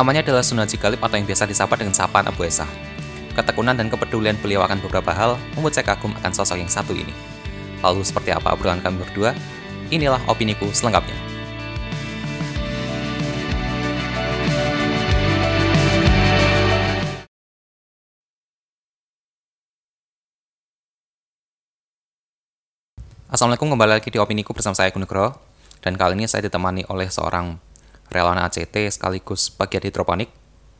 Namanya adalah Sunan Cigalip atau yang biasa disapa dengan sapaan Abu Esa. Ketekunan dan kepedulian beliau akan beberapa hal membuat saya kagum akan sosok yang satu ini. Lalu seperti apa obrolan kami berdua? Inilah opiniku selengkapnya. Assalamualaikum kembali lagi di Opiniku bersama saya Gunugro dan kali ini saya ditemani oleh seorang relawan ACT sekaligus bagian hidroponik.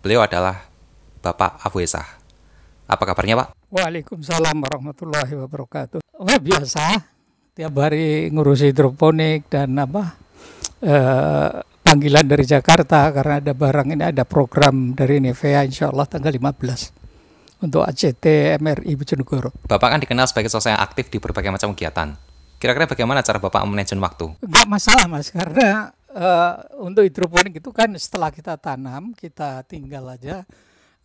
Beliau adalah Bapak Abu Esah. Apa kabarnya Pak? Waalaikumsalam warahmatullahi wabarakatuh. Wah biasa, tiap hari ngurus hidroponik dan apa eh, panggilan dari Jakarta karena ada barang ini ada program dari Nevea insya Allah tanggal 15 untuk ACT MRI Bojonegoro. Bapak kan dikenal sebagai sosok yang aktif di berbagai macam kegiatan. Kira-kira bagaimana cara Bapak manajemen waktu? Enggak masalah mas, karena uh, untuk hidroponik itu kan setelah kita tanam, kita tinggal aja,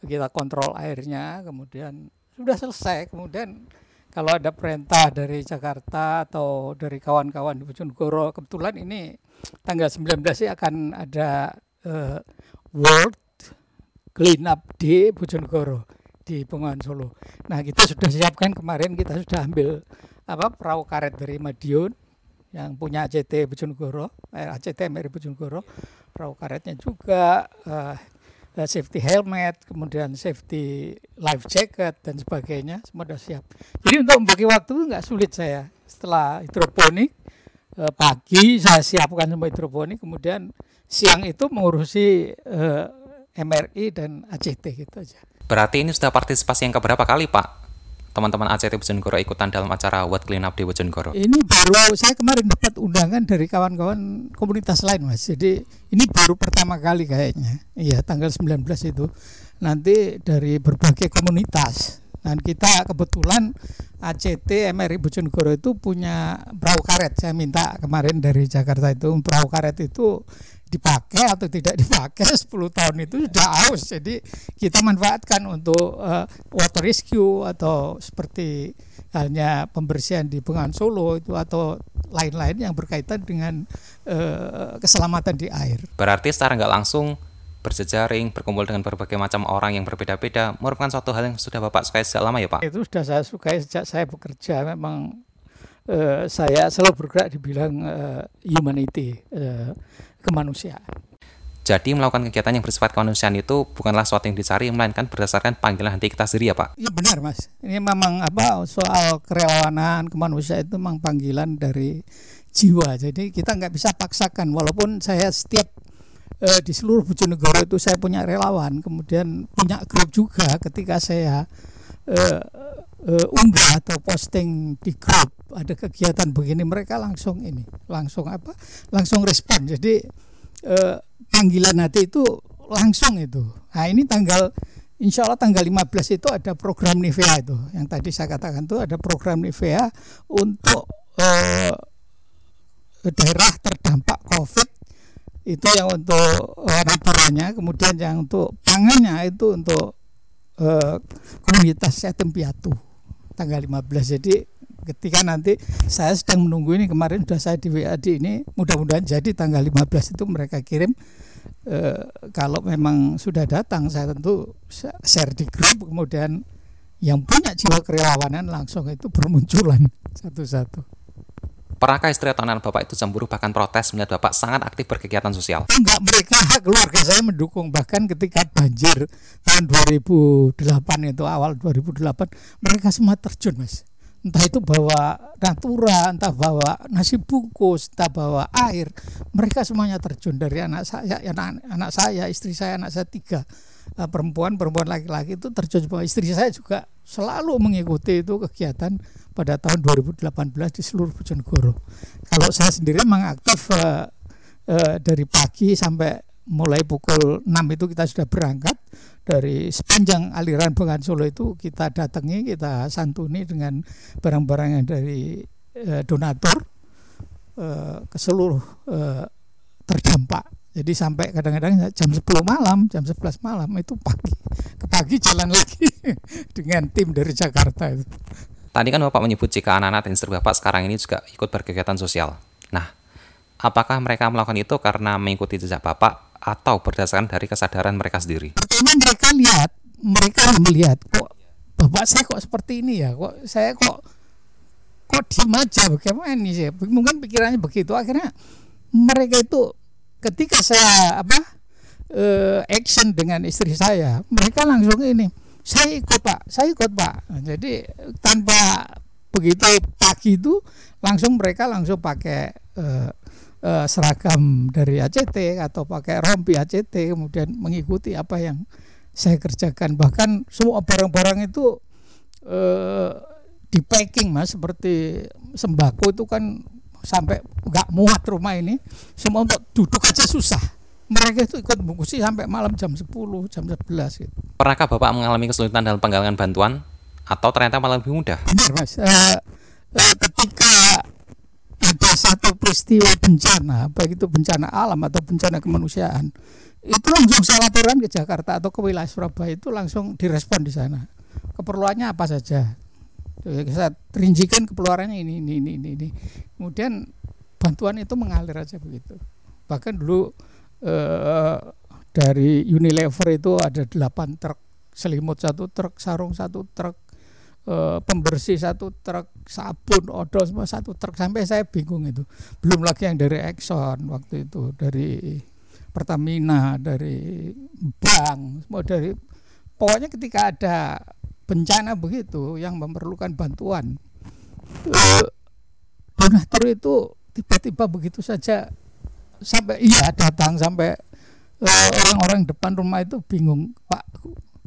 kita kontrol airnya, kemudian sudah selesai. Kemudian kalau ada perintah dari Jakarta atau dari kawan-kawan di Bojonegoro, kebetulan ini tanggal 19 sih akan ada uh, World Clean Up di Bojonegoro di Bengawan Solo. Nah kita sudah siapkan kemarin kita sudah ambil apa perahu karet dari Madiun yang punya ACT Bojonegoro, eh, ACT MRI Bojonegoro, perahu karetnya juga uh, safety helmet, kemudian safety life jacket dan sebagainya semua sudah siap. Jadi untuk membagi waktu nggak sulit saya. Setelah hidroponik uh, pagi saya siapkan semua hidroponik, kemudian siang itu mengurusi uh, MRI dan ACT gitu aja. Berarti ini sudah partisipasi yang keberapa kali Pak? Teman-teman ACT Bojonegoro ikutan dalam acara What Clean Up di Bojonegoro? Ini baru saya kemarin dapat undangan dari kawan-kawan komunitas lain Mas. Jadi ini baru pertama kali kayaknya. Iya, tanggal 19 itu. Nanti dari berbagai komunitas. Dan kita kebetulan ACT MRI Bojonegoro itu punya perahu karet. Saya minta kemarin dari Jakarta itu perahu karet itu dipakai atau tidak dipakai 10 tahun itu sudah aus jadi kita manfaatkan untuk uh, water rescue atau seperti halnya pembersihan di Bengawan Solo itu atau lain-lain yang berkaitan dengan uh, keselamatan di air. Berarti secara nggak langsung berjejaring, berkumpul dengan berbagai macam orang yang berbeda-beda merupakan suatu hal yang sudah Bapak sukai sejak lama ya Pak? Itu sudah saya sukai sejak saya bekerja memang uh, saya selalu bergerak di bidang uh, humanity, uh, kemanusiaan. Jadi melakukan kegiatan yang bersifat kemanusiaan itu bukanlah sesuatu yang dicari, melainkan berdasarkan panggilan hati kita sendiri ya Pak? Iya benar Mas. Ini memang apa soal kerelawanan kemanusiaan itu memang panggilan dari jiwa. Jadi kita nggak bisa paksakan. Walaupun saya setiap eh, di seluruh Bojonegoro itu saya punya relawan, kemudian punya grup juga ketika saya eh, eh, unggah atau posting di grup ada kegiatan begini mereka langsung ini langsung apa langsung respon. Jadi eh, panggilan hati itu langsung itu. Nah ini tanggal Insya Allah tanggal 15 itu ada program Nivea itu. Yang tadi saya katakan itu ada program Nivea untuk eh, daerah terdampak COVID. Itu yang untuk eh, kemudian yang untuk pangannya itu untuk eh, komunitas Yatim Piatu tanggal 15 jadi ketika nanti saya sedang menunggu ini kemarin sudah saya di WAD ini mudah-mudahan jadi tanggal 15 itu mereka kirim eh, kalau memang sudah datang saya tentu share di grup kemudian yang punya jiwa kerelawanan langsung itu bermunculan satu-satu. Pernahkah istri atau anak Bapak itu cemburu bahkan protes melihat Bapak sangat aktif berkegiatan sosial? Enggak, mereka keluarga saya mendukung bahkan ketika banjir tahun 2008 itu awal 2008 mereka semua terjun mas entah itu bawa natura, entah bawa nasi bungkus, entah bawa air, mereka semuanya terjun dari anak saya, anak, anak saya, istri saya, anak saya tiga eh, perempuan, perempuan laki-laki itu terjun bawa istri saya juga selalu mengikuti itu kegiatan pada tahun 2018 di seluruh Bojonegoro. Kalau saya sendiri memang aktif uh, uh, dari pagi sampai mulai pukul 6 itu kita sudah berangkat dari sepanjang aliran Bengawan Solo itu kita datangi, kita santuni dengan barang-barang yang dari eh, donatur eh, ke seluruh eh, terdampak. Jadi sampai kadang-kadang jam 10 malam, jam 11 malam itu pagi. Ke pagi jalan lagi dengan tim dari Jakarta itu. Tadi kan Bapak menyebut jika anak-anak dan istri Bapak sekarang ini juga ikut berkegiatan sosial. Nah, apakah mereka melakukan itu karena mengikuti jejak Bapak atau berdasarkan dari kesadaran mereka sendiri? Pertama mereka lihat, mereka melihat kok bapak saya kok seperti ini ya, kok saya kok kok diem aja bagaimana ini sih? Mungkin pikirannya begitu. Akhirnya mereka itu ketika saya apa uh, action dengan istri saya, mereka langsung ini, saya ikut pak, saya ikut pak. Jadi tanpa begitu pagi itu langsung mereka langsung pakai uh, uh, seragam dari ACT atau pakai rompi ACT kemudian mengikuti apa yang saya kerjakan bahkan semua barang-barang itu uh, di packing mas seperti sembako itu kan sampai nggak muat rumah ini semua untuk duduk aja susah mereka itu ikut bungkusi sampai malam jam 10 jam 11 gitu. Pernahkah Bapak mengalami kesulitan dalam penggalangan bantuan atau ternyata malah lebih mudah? Benar mas. Uh, uh, ketika satu peristiwa bencana, baik itu bencana alam atau bencana kemanusiaan, itu langsung saya laporan ke Jakarta atau ke wilayah Surabaya itu langsung direspon di sana. Keperluannya apa saja? Saya rinjikan keperluannya ini, ini, ini, ini, ini. Kemudian bantuan itu mengalir aja begitu. Bahkan dulu eh, dari Unilever itu ada delapan truk selimut satu truk, sarung satu truk, Eh, pembersih satu truk sabun odol semua satu truk. Sampai saya bingung itu. Belum lagi yang dari Exxon waktu itu dari Pertamina dari bank semua dari pokoknya ketika ada bencana begitu yang memerlukan bantuan uh, donatur itu tiba-tiba begitu saja sampai iya datang sampai eh, orang-orang depan rumah itu bingung Pak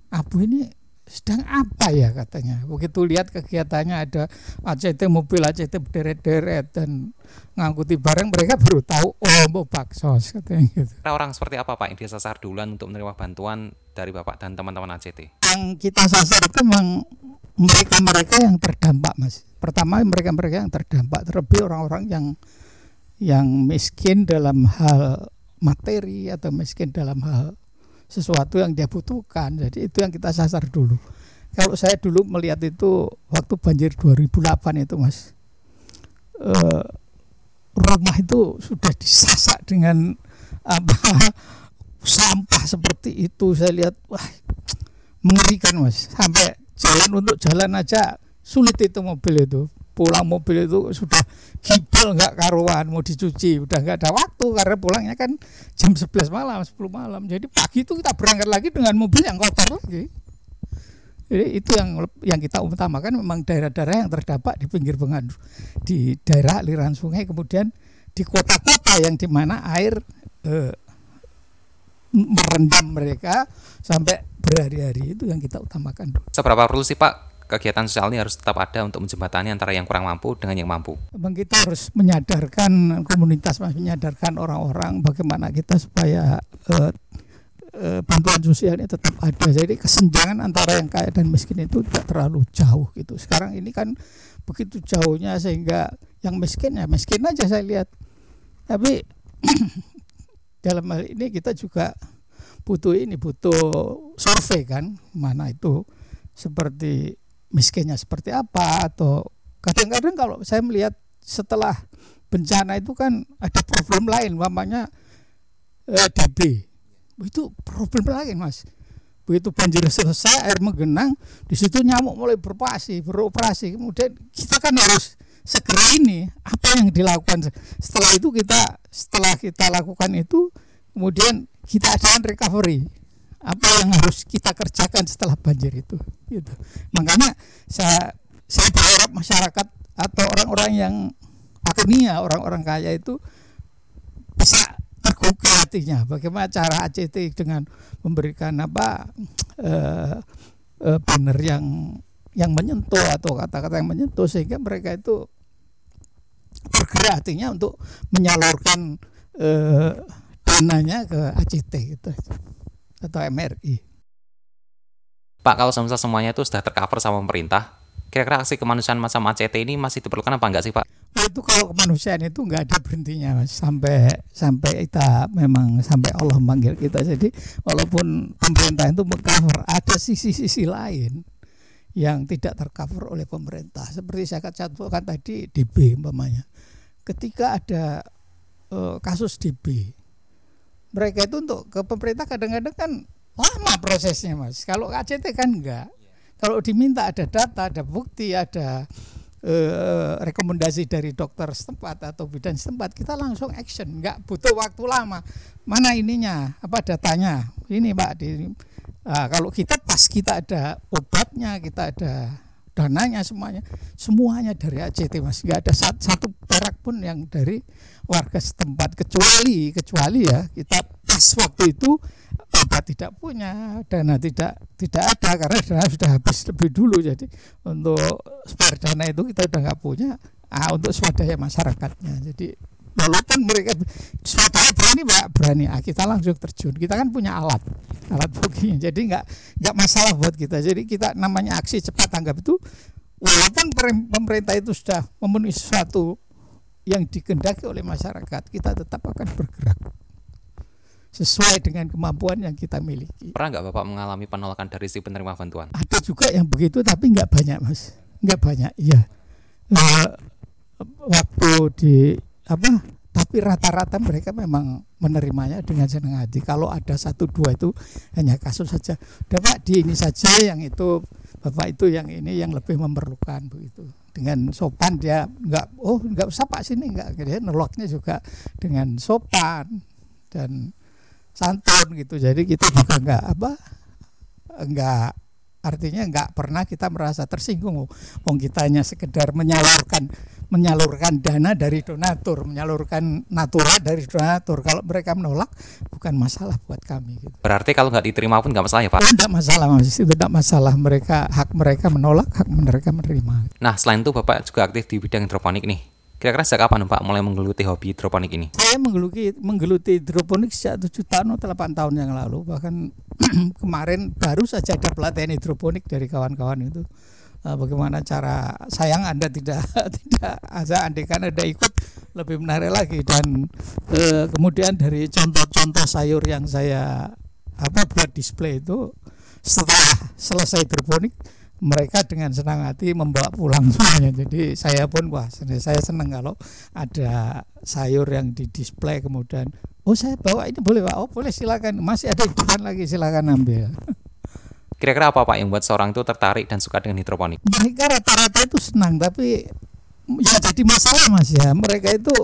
Abu ini sedang apa ya katanya? Begitu lihat kegiatannya ada ACT mobil ACT berderet-deret dan ngangkuti barang mereka baru tahu oh mau baksos katanya gitu. Orang seperti apa Pak yang disasar duluan untuk menerima bantuan dari Bapak dan teman-teman ACT yang kita sasar itu memang mereka-mereka yang terdampak mas. Pertama mereka-mereka yang terdampak terlebih orang-orang yang yang miskin dalam hal materi atau miskin dalam hal sesuatu yang dia butuhkan. Jadi itu yang kita sasar dulu. Kalau saya dulu melihat itu waktu banjir 2008 itu Mas. Eh, rumah itu sudah disasak dengan apa sampah seperti itu saya lihat wah mengerikan Mas. Sampai jalan untuk jalan aja sulit itu mobil itu pulang mobil itu sudah gibel nggak karuan mau dicuci udah nggak ada waktu karena pulangnya kan jam 11 malam 10 malam. Jadi pagi itu kita berangkat lagi dengan mobil yang kotor lagi. Jadi itu yang yang kita utamakan memang daerah-daerah yang terdampak di pinggir bengan di daerah aliran sungai kemudian di kota-kota yang di mana air eh, merendam mereka sampai berhari-hari. Itu yang kita utamakan. Seberapa perlu sih Pak kegiatan sosial ini harus tetap ada untuk menjembatani antara yang kurang mampu dengan yang mampu. Memang kita harus menyadarkan komunitas, menyadarkan orang-orang bagaimana kita supaya uh, uh, bantuan sosial ini tetap ada. Jadi kesenjangan antara yang kaya dan miskin itu tidak terlalu jauh gitu. Sekarang ini kan begitu jauhnya sehingga yang miskin ya miskin aja saya lihat. Tapi dalam hal ini kita juga butuh ini butuh survei kan mana itu seperti miskinnya seperti apa atau kadang-kadang kalau saya melihat setelah bencana itu kan ada problem lain namanya eh, DB itu problem lain mas. Begitu banjir selesai air menggenang di situ nyamuk mulai beroperasi beroperasi. Kemudian kita kan harus segera ini apa yang dilakukan? Setelah itu kita setelah kita lakukan itu kemudian kita adakan recovery apa yang harus kita kerjakan setelah banjir itu gitu. Makanya saya saya berharap masyarakat atau orang-orang yang akhirnya orang-orang kaya itu bisa tergugah hatinya. Bagaimana cara ACT dengan memberikan apa eh, eh, banner yang yang menyentuh atau kata-kata yang menyentuh sehingga mereka itu bergerak hatinya untuk menyalurkan eh, dananya ke ACT gitu atau MRI. Pak, kalau semisal semuanya itu sudah tercover sama pemerintah, kira-kira aksi kemanusiaan macam ACT ini masih diperlukan apa enggak sih Pak? Oh, itu kalau kemanusiaan itu enggak ada berhentinya mas. sampai sampai kita memang sampai Allah manggil kita. Jadi walaupun pemerintah itu mengcover, ada sisi-sisi lain yang tidak tercover oleh pemerintah. Seperti saya katakan tadi DB umpamanya. Ketika ada uh, kasus DB, mereka itu untuk ke pemerintah kadang-kadang kan lama prosesnya mas. Kalau ACT kan enggak. Kalau diminta ada data ada bukti ada eh, rekomendasi dari dokter setempat atau bidan setempat kita langsung action. Enggak butuh waktu lama. Mana ininya? Apa datanya? Ini pak di Nah, kalau kita pas kita ada obatnya, kita ada dananya semuanya, semuanya dari ACT mas, nggak ada satu, satu perak pun yang dari warga setempat. Kecuali kecuali ya kita pas waktu itu obat tidak punya, dana tidak tidak ada karena dana sudah habis lebih dulu. Jadi untuk spare dana itu kita udah nggak punya, ah, untuk swadaya masyarakatnya. Jadi walaupun mereka swadaya berani pak berani ah, kita langsung terjun kita kan punya alat alat bukinya jadi nggak nggak masalah buat kita jadi kita namanya aksi cepat tanggap itu walaupun pemerintah itu sudah memenuhi sesuatu yang dikendaki oleh masyarakat kita tetap akan bergerak sesuai dengan kemampuan yang kita miliki. Pernah nggak Bapak mengalami penolakan dari si penerima bantuan? Ada juga yang begitu tapi nggak banyak mas, nggak banyak. Iya. Nah, waktu di apa tapi rata-rata mereka memang menerimanya dengan senang hati. Kalau ada satu dua itu hanya kasus saja. Dapat di ini saja yang itu bapak itu yang ini yang lebih memerlukan begitu. Dengan sopan dia nggak oh nggak usah pak sini nggak. Dia noloknya juga dengan sopan dan santun gitu. Jadi kita juga nggak apa nggak artinya nggak pernah kita merasa tersinggung wong kita hanya sekedar menyalurkan menyalurkan dana dari donatur, menyalurkan natura dari donatur. Kalau mereka menolak, bukan masalah buat kami. Gitu. Berarti kalau nggak diterima pun nggak masalah ya Pak? Tidak masalah mas, itu tidak masalah. Mereka hak mereka menolak, hak mereka menerima. Nah selain itu Bapak juga aktif di bidang hidroponik nih. Kira-kira sejak kapan Pak mulai menggeluti hobi hidroponik ini? Saya menggeluti menggeluti hidroponik sejak tujuh tahun atau delapan tahun yang lalu. Bahkan kemarin baru saja ada pelatihan hidroponik dari kawan-kawan itu uh, bagaimana cara sayang anda tidak tidak ada andekan anda ikut lebih menarik lagi dan uh, kemudian dari contoh-contoh sayur yang saya apa buat display itu setelah selesai hidroponik mereka dengan senang hati membawa pulang semuanya. Jadi saya pun wah saya senang kalau ada sayur yang di display kemudian oh saya bawa ini boleh pak oh boleh silakan masih ada hidupan lagi silakan ambil. Kira-kira apa Pak yang buat seorang itu tertarik dan suka dengan hidroponik? Mereka rata-rata itu senang, tapi ya jadi masalah Mas ya. Mereka itu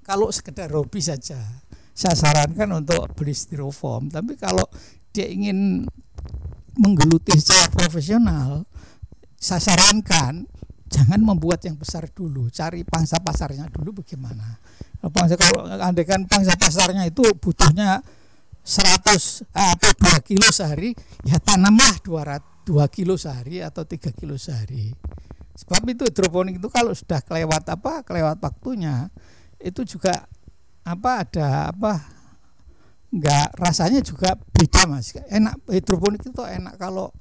kalau sekedar hobi saja, saya sarankan untuk beli styrofoam. Tapi kalau dia ingin menggeluti secara profesional, saya sarankan jangan membuat yang besar dulu, cari pangsa pasarnya dulu bagaimana. Pangsa kalau andekan pangsa pasarnya itu butuhnya 100 atau 2 kilo sehari ya tanamlah 200 2 kilo sehari atau 3 kilo sehari sebab itu hidroponik itu kalau sudah kelewat apa kelewat waktunya itu juga apa ada apa enggak rasanya juga beda mas enak hidroponik itu enak kalau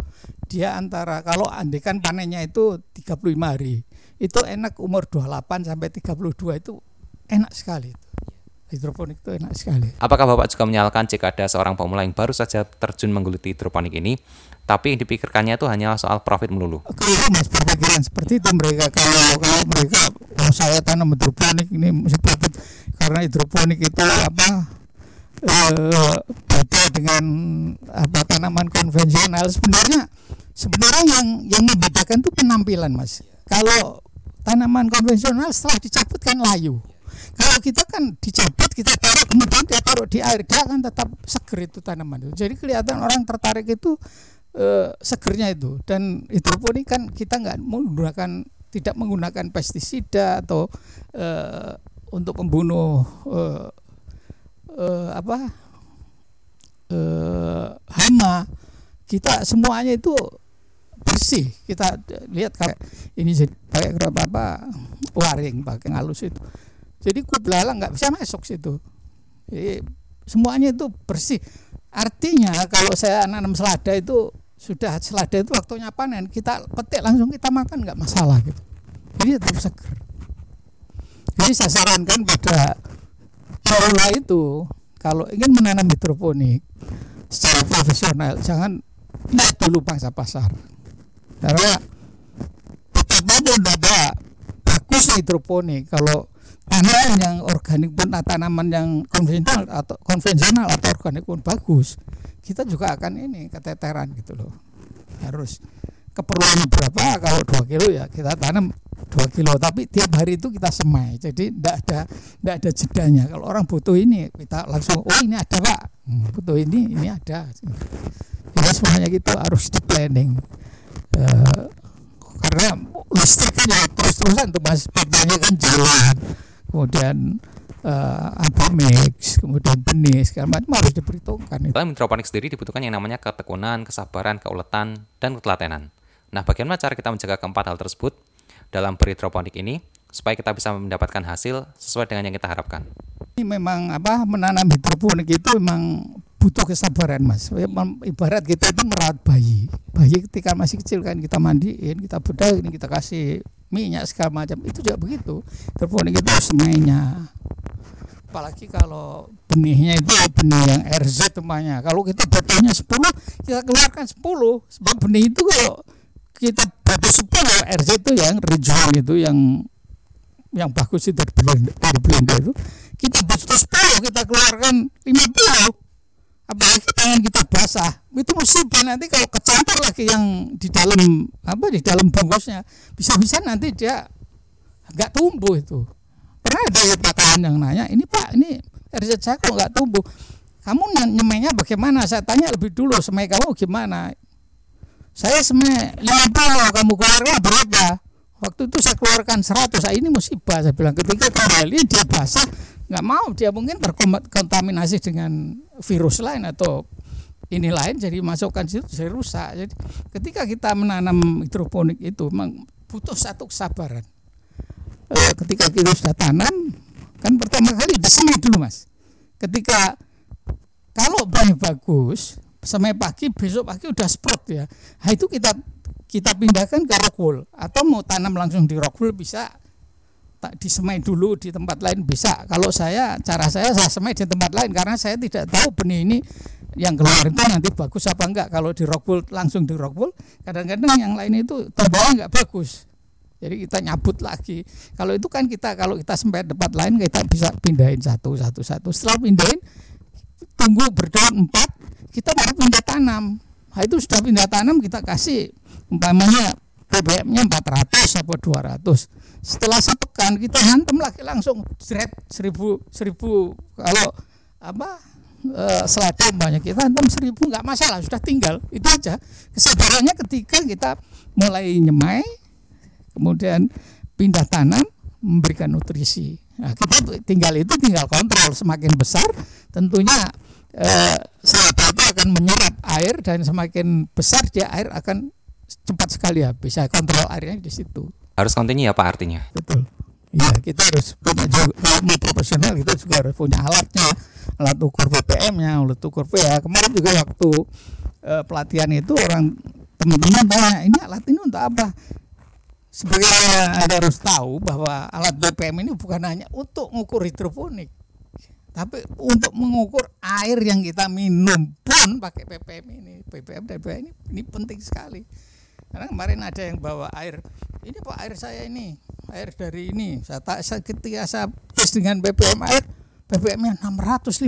dia antara kalau andekan panennya itu 35 hari itu enak umur 28 sampai 32 itu enak sekali itu hidroponik itu enak sekali. Apakah Bapak juga menyalahkan jika ada seorang pemula yang baru saja terjun menggeluti hidroponik ini, tapi yang dipikirkannya itu hanya soal profit melulu? Kalau mas berpikiran seperti itu mereka kalau kalau mereka kalau saya tanam hidroponik ini mesti profit karena hidroponik itu apa eh, beda dengan apa tanaman konvensional. Sebenarnya sebenarnya yang yang membedakan itu penampilan mas. Kalau tanaman konvensional setelah dicabut kan layu. Kalau kita kan dicabut kita taruh kemudian dia taruh di air dia akan tetap seger itu tanaman itu. Jadi kelihatan orang tertarik itu eh, segernya itu. Dan hidroponik kan kita nggak menggunakan tidak menggunakan pestisida atau eh, untuk membunuh eh, eh, apa eh, hama kita semuanya itu bersih kita lihat kayak ini pakai apa waring pakai ngalus itu jadi kublalang nggak bisa masuk situ. Jadi semuanya itu bersih. Artinya kalau saya nanam selada itu sudah selada itu waktunya panen kita petik langsung kita makan nggak masalah gitu. Jadi tetap seger. Jadi saya sarankan pada pemula itu kalau ingin menanam hidroponik secara profesional jangan lihat dulu pangsa pasar. Karena betapapun ada bagus hidroponik. Kalau tanaman yang organik pun tanaman yang konvensional atau konvensional atau organik pun bagus. Kita juga akan ini keteteran gitu loh. Harus keperluan berapa? Kalau dua kilo ya kita tanam dua kilo tapi tiap hari itu kita semai. Jadi tidak ada tidak ada jedanya. Kalau orang butuh ini kita langsung oh ini ada pak. Hmm, butuh ini ini ada. Ya semuanya gitu harus di planning. Uh, karena listriknya terus-terusan tuh mas bedanya kan jalan. Kemudian uh, apa mix, kemudian benih segala macam harus diperhitungkan. Dalam hidroponik sendiri dibutuhkan yang namanya ketekunan, kesabaran, keuletan, dan ketelatenan. Nah, bagaimana cara kita menjaga keempat hal tersebut dalam berhidroponik ini supaya kita bisa mendapatkan hasil sesuai dengan yang kita harapkan? Ini memang apa menanam hidroponik itu memang butuh kesabaran mas. Ibarat kita itu merawat bayi. Bayi ketika masih kecil kan kita mandiin kita bedah ini kita kasih minyak segala macam. Itu juga begitu. Hidroponik itu semainya apalagi kalau benihnya itu benih yang RZ temannya. Kalau kita butuhnya 10 kita keluarkan 10 sebab benih itu kalau kita butuh 10 RZ itu yang regional itu yang yang bagus itu dari blender, dari blender itu. Kita butuh 10 kita keluarkan 50 apalagi tangan kita basah. Itu musibah nanti kalau kecampur lagi yang di dalam apa di dalam bungkusnya bisa-bisa nanti dia nggak tumbuh itu. Pernah ada patahan yang nanya ini pak ini RZ saya kok nggak tumbuh? Kamu nyemainya bagaimana? Saya tanya lebih dulu semai kamu gimana saya semai 50 kamu keluarkan berapa? Waktu itu saya keluarkan 100 saya ini musibah saya bilang. Ketika kembali dia basah. Nggak mau dia mungkin terkontaminasi dengan virus lain atau ini lain jadi masukkan situ jadi rusak. Jadi ketika kita menanam hidroponik itu memang butuh satu kesabaran. E, ketika kita sudah tanam kan pertama kali disemai dulu mas. Ketika kalau bayi bagus semai pagi besok pagi udah sprout ya nah, itu kita kita pindahkan ke rockwool atau mau tanam langsung di rockwool bisa tak disemai dulu di tempat lain bisa. Kalau saya cara saya saya semai di tempat lain karena saya tidak tahu benih ini yang keluar itu nanti bagus apa enggak. Kalau di rockwool langsung di rockwool, kadang-kadang yang lain itu tumbuhnya enggak bagus. Jadi kita nyabut lagi. Kalau itu kan kita kalau kita semai tempat lain kita bisa pindahin satu satu satu. Setelah pindahin tunggu berdaun empat, kita baru pindah tanam. Nah, itu sudah pindah tanam kita kasih umpamanya BBM-nya 400 atau 200 setelah sepekan kita hantam lagi langsung jret seribu seribu kalau apa e, selatan banyak kita hantam seribu nggak masalah sudah tinggal. Itu aja. Kesabarannya ketika kita mulai nyemai kemudian pindah tanam memberikan nutrisi. Nah, kita tinggal itu tinggal kontrol semakin besar tentunya eh, itu akan menyerap air dan semakin besar dia air akan cepat sekali habis saya kontrol airnya di situ harus kontinu ya Pak artinya. Betul. Iya, kita harus punya juga kalau profesional kita juga harus punya alatnya, alat ukur BPM-nya, alat ukur PH. Kemarin juga waktu uh, pelatihan itu orang teman-teman tanya, ini alat ini untuk apa? Sebagai Anda harus tahu bahwa alat BPM ini bukan hanya untuk mengukur hidroponik, tapi untuk mengukur air yang kita minum pun pakai BPM ini, BPM dan BPM ini, ini penting sekali. Karena kemarin ada yang bawa air, ini pak air saya ini, air dari ini. Saya tak ketika saya tes dengan BBM air, BBM-nya 650.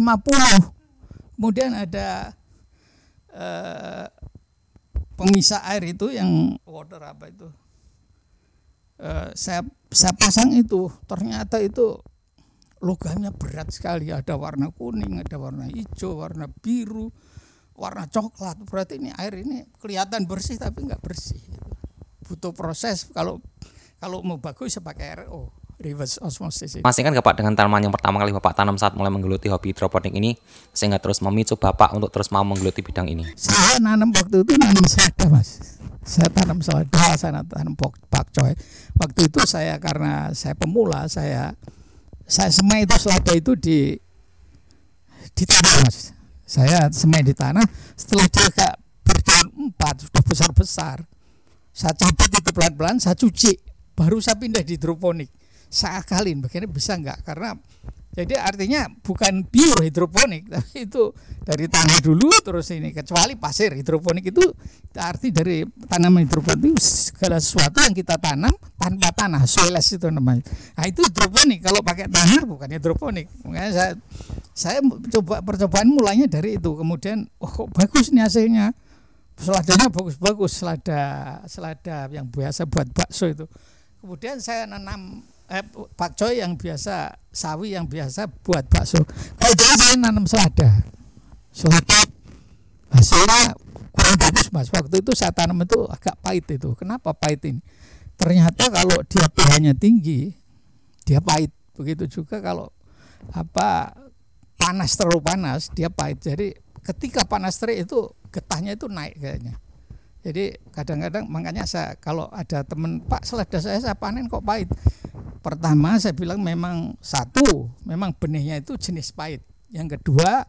Kemudian ada eh, pemisah air itu yang water apa itu? Eh, saya saya pasang itu, ternyata itu logamnya berat sekali. Ada warna kuning, ada warna hijau, warna biru warna coklat. Berarti ini air ini kelihatan bersih tapi nggak bersih. Butuh proses. Kalau kalau mau bagus ya pakai RO reverse osmosis Masih kan Bapak dengan tanaman yang pertama kali Bapak tanam saat mulai menggeluti hobi hidroponik ini sehingga terus memicu Bapak untuk terus mau menggeluti bidang ini. Saya nanam waktu itu nanam selada mas. Saya tanam selada saya tanam pakcoy waktu itu saya karena saya pemula saya saya semai itu selada itu di di tanah mas. Saya semai di tanah setelah dia agak berdaun empat sudah besar besar saya cabut itu pelan pelan saya cuci. Baru saya pindah di hidroponik. Saya akalin bagaimana bisa enggak karena Jadi artinya bukan pure hidroponik, tapi itu dari tanah dulu terus ini kecuali pasir hidroponik itu arti dari tanaman hidroponik itu segala sesuatu yang kita tanam tanpa tanah, soilless itu namanya. Nah itu hidroponik. Kalau pakai tanah bukan hidroponik. Makanya saya saya coba percobaan mulainya dari itu. Kemudian oh kok bagus nih hasilnya. Seladanya bagus-bagus selada selada yang biasa buat bakso itu. Kemudian saya nanam eh, pakcoy yang biasa sawi yang biasa buat bakso. Kalau dulu saya nanam selada. Selada. Hasilnya kurang bagus mas. Waktu itu saya tanam itu agak pahit itu. Kenapa pahit ini? Ternyata kalau dia pH-nya tinggi dia pahit. Begitu juga kalau apa panas terlalu panas dia pahit. Jadi ketika panas terik itu getahnya itu naik kayaknya. Jadi kadang-kadang makanya saya kalau ada teman Pak selada saya saya panen kok pahit. Pertama saya bilang memang satu memang benihnya itu jenis pahit. Yang kedua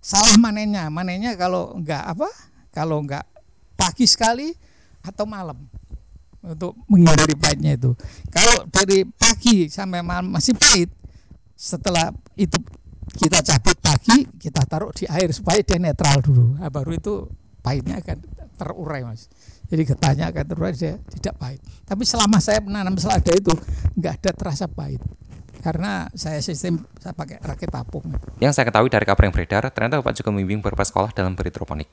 salah manennya. Manennya kalau enggak apa? Kalau enggak pagi sekali atau malam untuk menghindari pahitnya itu. Kalau dari pagi sampai malam masih pahit, setelah itu kita cabut pagi, kita taruh di air supaya dia netral dulu. Nah, baru itu pahitnya akan terurai mas jadi getahnya akan terurai dia tidak pahit tapi selama saya menanam selada itu nggak ada terasa pahit. Karena saya sistem saya pakai rakit apung yang saya ketahui dari kabar yang beredar ternyata Bapak juga membimbing beberapa sekolah dalam berhidroponik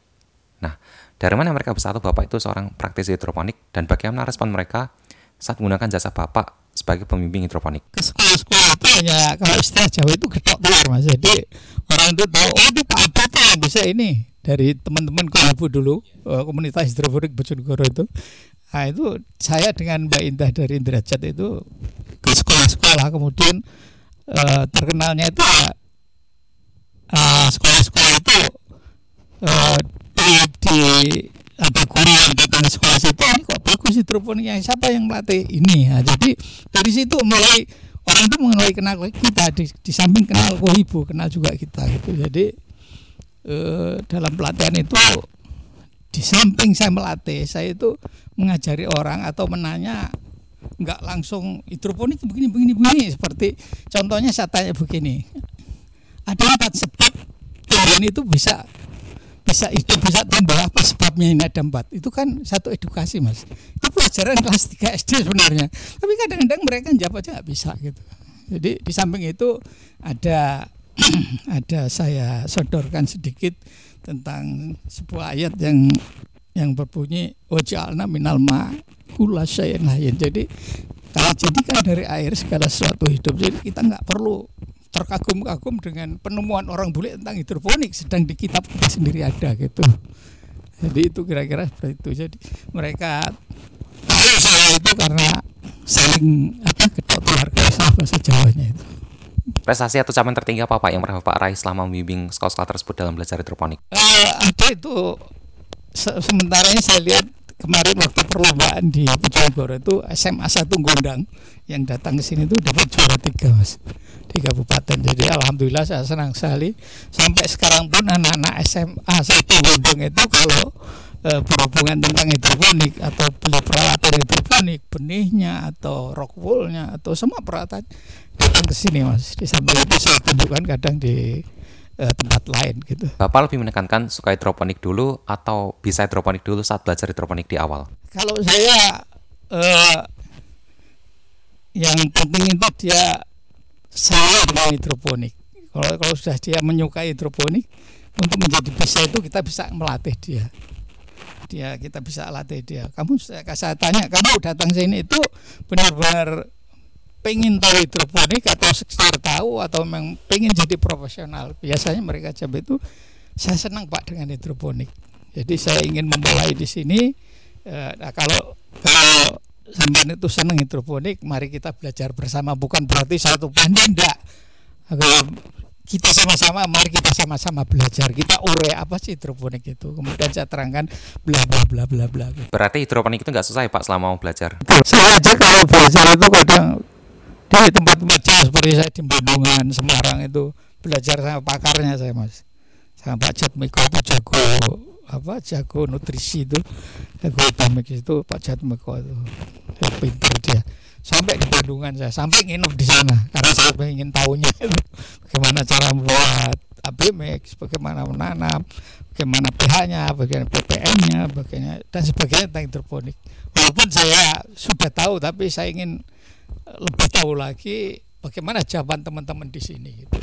nah dari mana mereka bisa tahu Bapak itu seorang praktisi hidroponik? Dan bagaimana respon mereka saat menggunakan jasa Bapak sebagai pembimbing hidroponik? Ke sekolah-sekolah hanya kalau istilah Jawa itu getok telur mas. Jadi orang itu tahu oh itu Pak Apa yang bisa ini dari teman-teman Konabu dulu uh, komunitas hidroponik Bojonegoro itu. Nah itu saya dengan Mbak Indah dari Indrajat itu ke sekolah-sekolah. Kemudian uh, terkenalnya itu uh, sekolah-sekolah itu uh, di, di ada guru yang datang ke sekolah situ ini kok bagus hidroponiknya? Siapa yang melatih ini? Nah, jadi dari situ mulai orang itu mengenai kenal kita di, di samping kenal Kohibu kenal juga kita gitu. Jadi eh, dalam pelatihan itu di samping saya melatih saya itu mengajari orang atau menanya nggak langsung hidroponik begini begini begini seperti contohnya saya tanya begini ada empat sebab tumbuhan itu bisa bisa itu bisa tumbuh apa sebabnya ini ada empat? Itu kan satu edukasi mas pelajaran kelas 3 SD sebenarnya. Tapi kadang-kadang mereka jawab aja nggak bisa gitu. Jadi di samping itu ada ada saya sodorkan sedikit tentang sebuah ayat yang yang berbunyi wajalna minal ma kula lain. Jadi kalau jadikan dari air segala sesuatu hidup jadi kita nggak perlu terkagum-kagum dengan penemuan orang bule tentang hidroponik sedang di kitab kita sendiri ada gitu. Jadi itu kira-kira seperti itu. Jadi mereka saya itu karena saling apa ketok bahasa Jawanya itu Prestasi atau capaian tertinggi apa Pak yang pernah Bapak raih selama membimbing sekolah-sekolah tersebut dalam belajar hidroponik? Uh, ada itu se sementara ini saya lihat kemarin waktu perlombaan di Bojonegoro itu SMA 1 Gondang yang datang ke sini itu dapat juara tiga mas di kabupaten. Jadi alhamdulillah saya senang sekali. Sampai sekarang pun anak-anak SMA 1 Gondang itu kalau e, berhubungan tentang hidroponik atau beli peralatan hidroponik benihnya atau rockwoolnya atau semua peralatan datang ke sini mas. Di samping itu saya tunjukkan kadang di uh, tempat lain gitu. Bapak lebih menekankan suka hidroponik dulu atau bisa hidroponik dulu saat belajar hidroponik di awal? Kalau saya uh, yang penting itu dia saya dengan hidroponik. Kalau kalau sudah dia menyukai hidroponik untuk menjadi bisa itu kita bisa melatih dia dia kita bisa latih dia kamu saya, saya tanya kamu datang sini itu benar-benar pengen tahu hidroponik atau sekedar tahu atau memang pengen jadi profesional. Biasanya mereka jawab itu saya senang pak dengan hidroponik. Jadi saya ingin memulai di sini eh, nah, kalau kalau sampai itu senang hidroponik mari kita belajar bersama. Bukan berarti satu pandai enggak kita sama-sama mari kita sama-sama belajar. Kita ure apa sih hidroponik itu? Kemudian saya terangkan bla bla bla bla bla berarti hidroponik itu nggak susah ya pak selama mau belajar? Saya aja kalau belajar itu kadang di tempat-tempat jauh seperti saya di Bandungan Semarang itu belajar sama pakarnya saya mas. Sama Pak Jatmiko itu jago apa jago nutrisi itu jago economics itu Pak Jatmiko itu. Ya, pintar dia. Sampai di Bandungan saya sampai nginep di sana karena saya ingin tahunya itu bagaimana cara membuat ABMX, bagaimana menanam, bagaimana pH-nya, bagaimana ppm-nya, bagaimana dan sebagainya tentang hidroponik. Walaupun saya sudah tahu, tapi saya ingin lebih tahu lagi bagaimana jawaban teman-teman di sini. Gitu.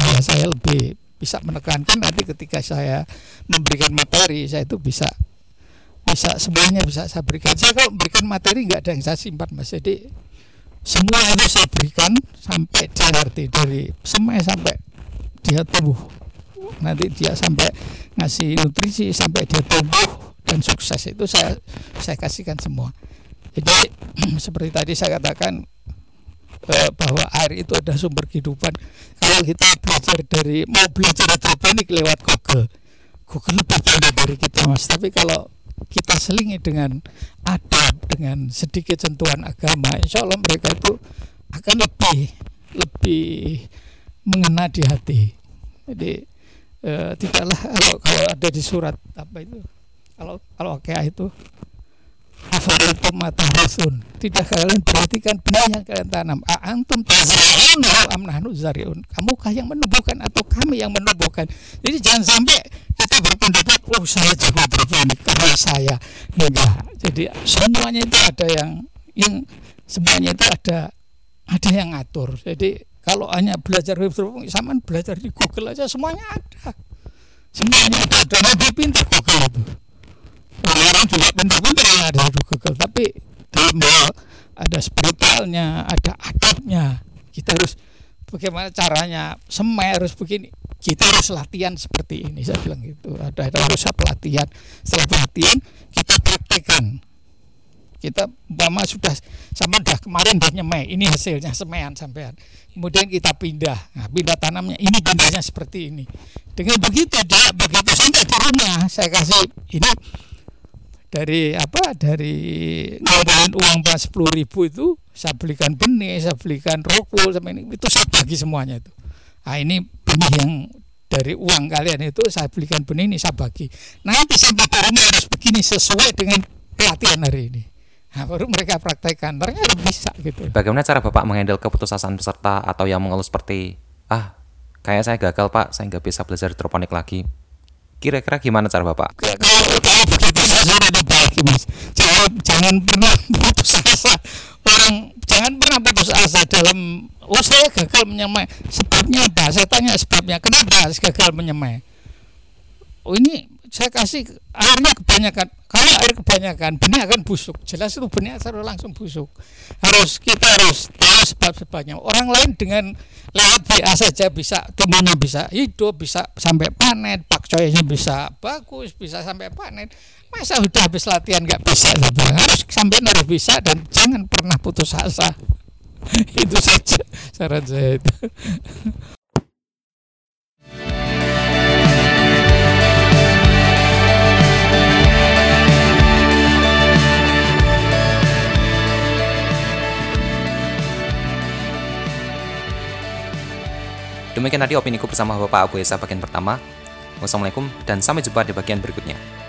Ya, saya lebih bisa menekankan nanti ketika saya memberikan materi, saya itu bisa bisa semuanya bisa saya berikan. Saya kalau memberikan materi nggak ada yang saya simpan mas. Jadi semua itu saya berikan sampai dia ngerti dari semai sampai dia tumbuh. Nanti dia sampai ngasih nutrisi sampai dia tumbuh dan sukses itu saya saya kasihkan semua. Jadi seperti tadi saya katakan eh, bahwa air itu ada sumber kehidupan. Kalau kita belajar dari mau belajar hidroponik lewat Google, Google lebih banyak dari kita mas. Tapi kalau kita selingi dengan adab dengan sedikit sentuhan agama insya Allah mereka itu akan lebih lebih mengena di hati jadi eh, tidaklah kalau kalau ada di surat apa itu kalau kalau kayak itu Afaritum mataharasun Tidak kalian perhatikan benih yang kalian tanam. Antum tazarun am zariun. Kamukah yang menumbuhkan atau kami yang menumbuhkan Jadi jangan sampai kita berpendapat oh saya jago berponik karena saya. Enggak. Jadi semuanya itu ada yang yang semuanya itu ada ada yang ngatur. Jadi kalau hanya belajar hidroponik sama belajar di Google aja semuanya ada. Semuanya ada. Dan lebih pintar Google itu orang juga pintar-pintar yang ada di Google. Tapi dalam ada spiritualnya ada adabnya. Kita harus bagaimana caranya? Semai harus begini. Kita harus latihan seperti ini saya bilang gitu. Ada ada harus pelatihan setelah pelatihan kita praktekkan. Kita umpama sudah sama dah kemarin dah nyemai. Ini hasilnya semaian sampean. Kemudian kita pindah. Nah, pindah tanamnya. Ini pindahnya seperti ini. Dengan begitu dia begitu sampai di rumah saya kasih ini dari apa? Dari ngomongin uang pas sepuluh ribu itu saya belikan benih saya belikan rokul sama ini. Itu saya bagi semuanya itu. Nah ini benih yang dari uang kalian itu saya belikan benih ini saya bagi. Nanti sampai ke rumah harus begini sesuai dengan pelatihan hari ini. Nah, baru mereka praktekkan. Ternyata bisa gitu. Bagaimana cara Bapak mengendal keputusasaan peserta atau yang mengeluh seperti, ah, kayak saya gagal Pak, saya nggak bisa belajar hidroponik lagi. Kira-kira gimana cara Bapak? kalau kalau begitu saya sudah bagi mas. Jangan jangan pernah putus asa. Orang jangan pernah putus asa dalam oh saya gagal menyemai. Sebabnya apa? Saya tanya sebabnya kenapa saya gagal menyemai? Oh ini saya kasih airnya kebanyakan. Kalau air kebanyakan benih akan busuk. Jelas itu benih harus langsung busuk. Harus kita harus tahu sebab-sebabnya. Orang lain dengan lewat BA saja bisa tumbuhnya bisa hidup bisa sampai panen pakcoynya bisa bagus bisa sampai panen. Masa udah habis latihan nggak bisa bilang harus sampai harus bisa dan jangan pernah putus asa. Itu saja saran saya itu Demikian tadi opiniku bersama Bapak Abu Esa bagian pertama. Wassalamualaikum dan sampai jumpa di bagian berikutnya.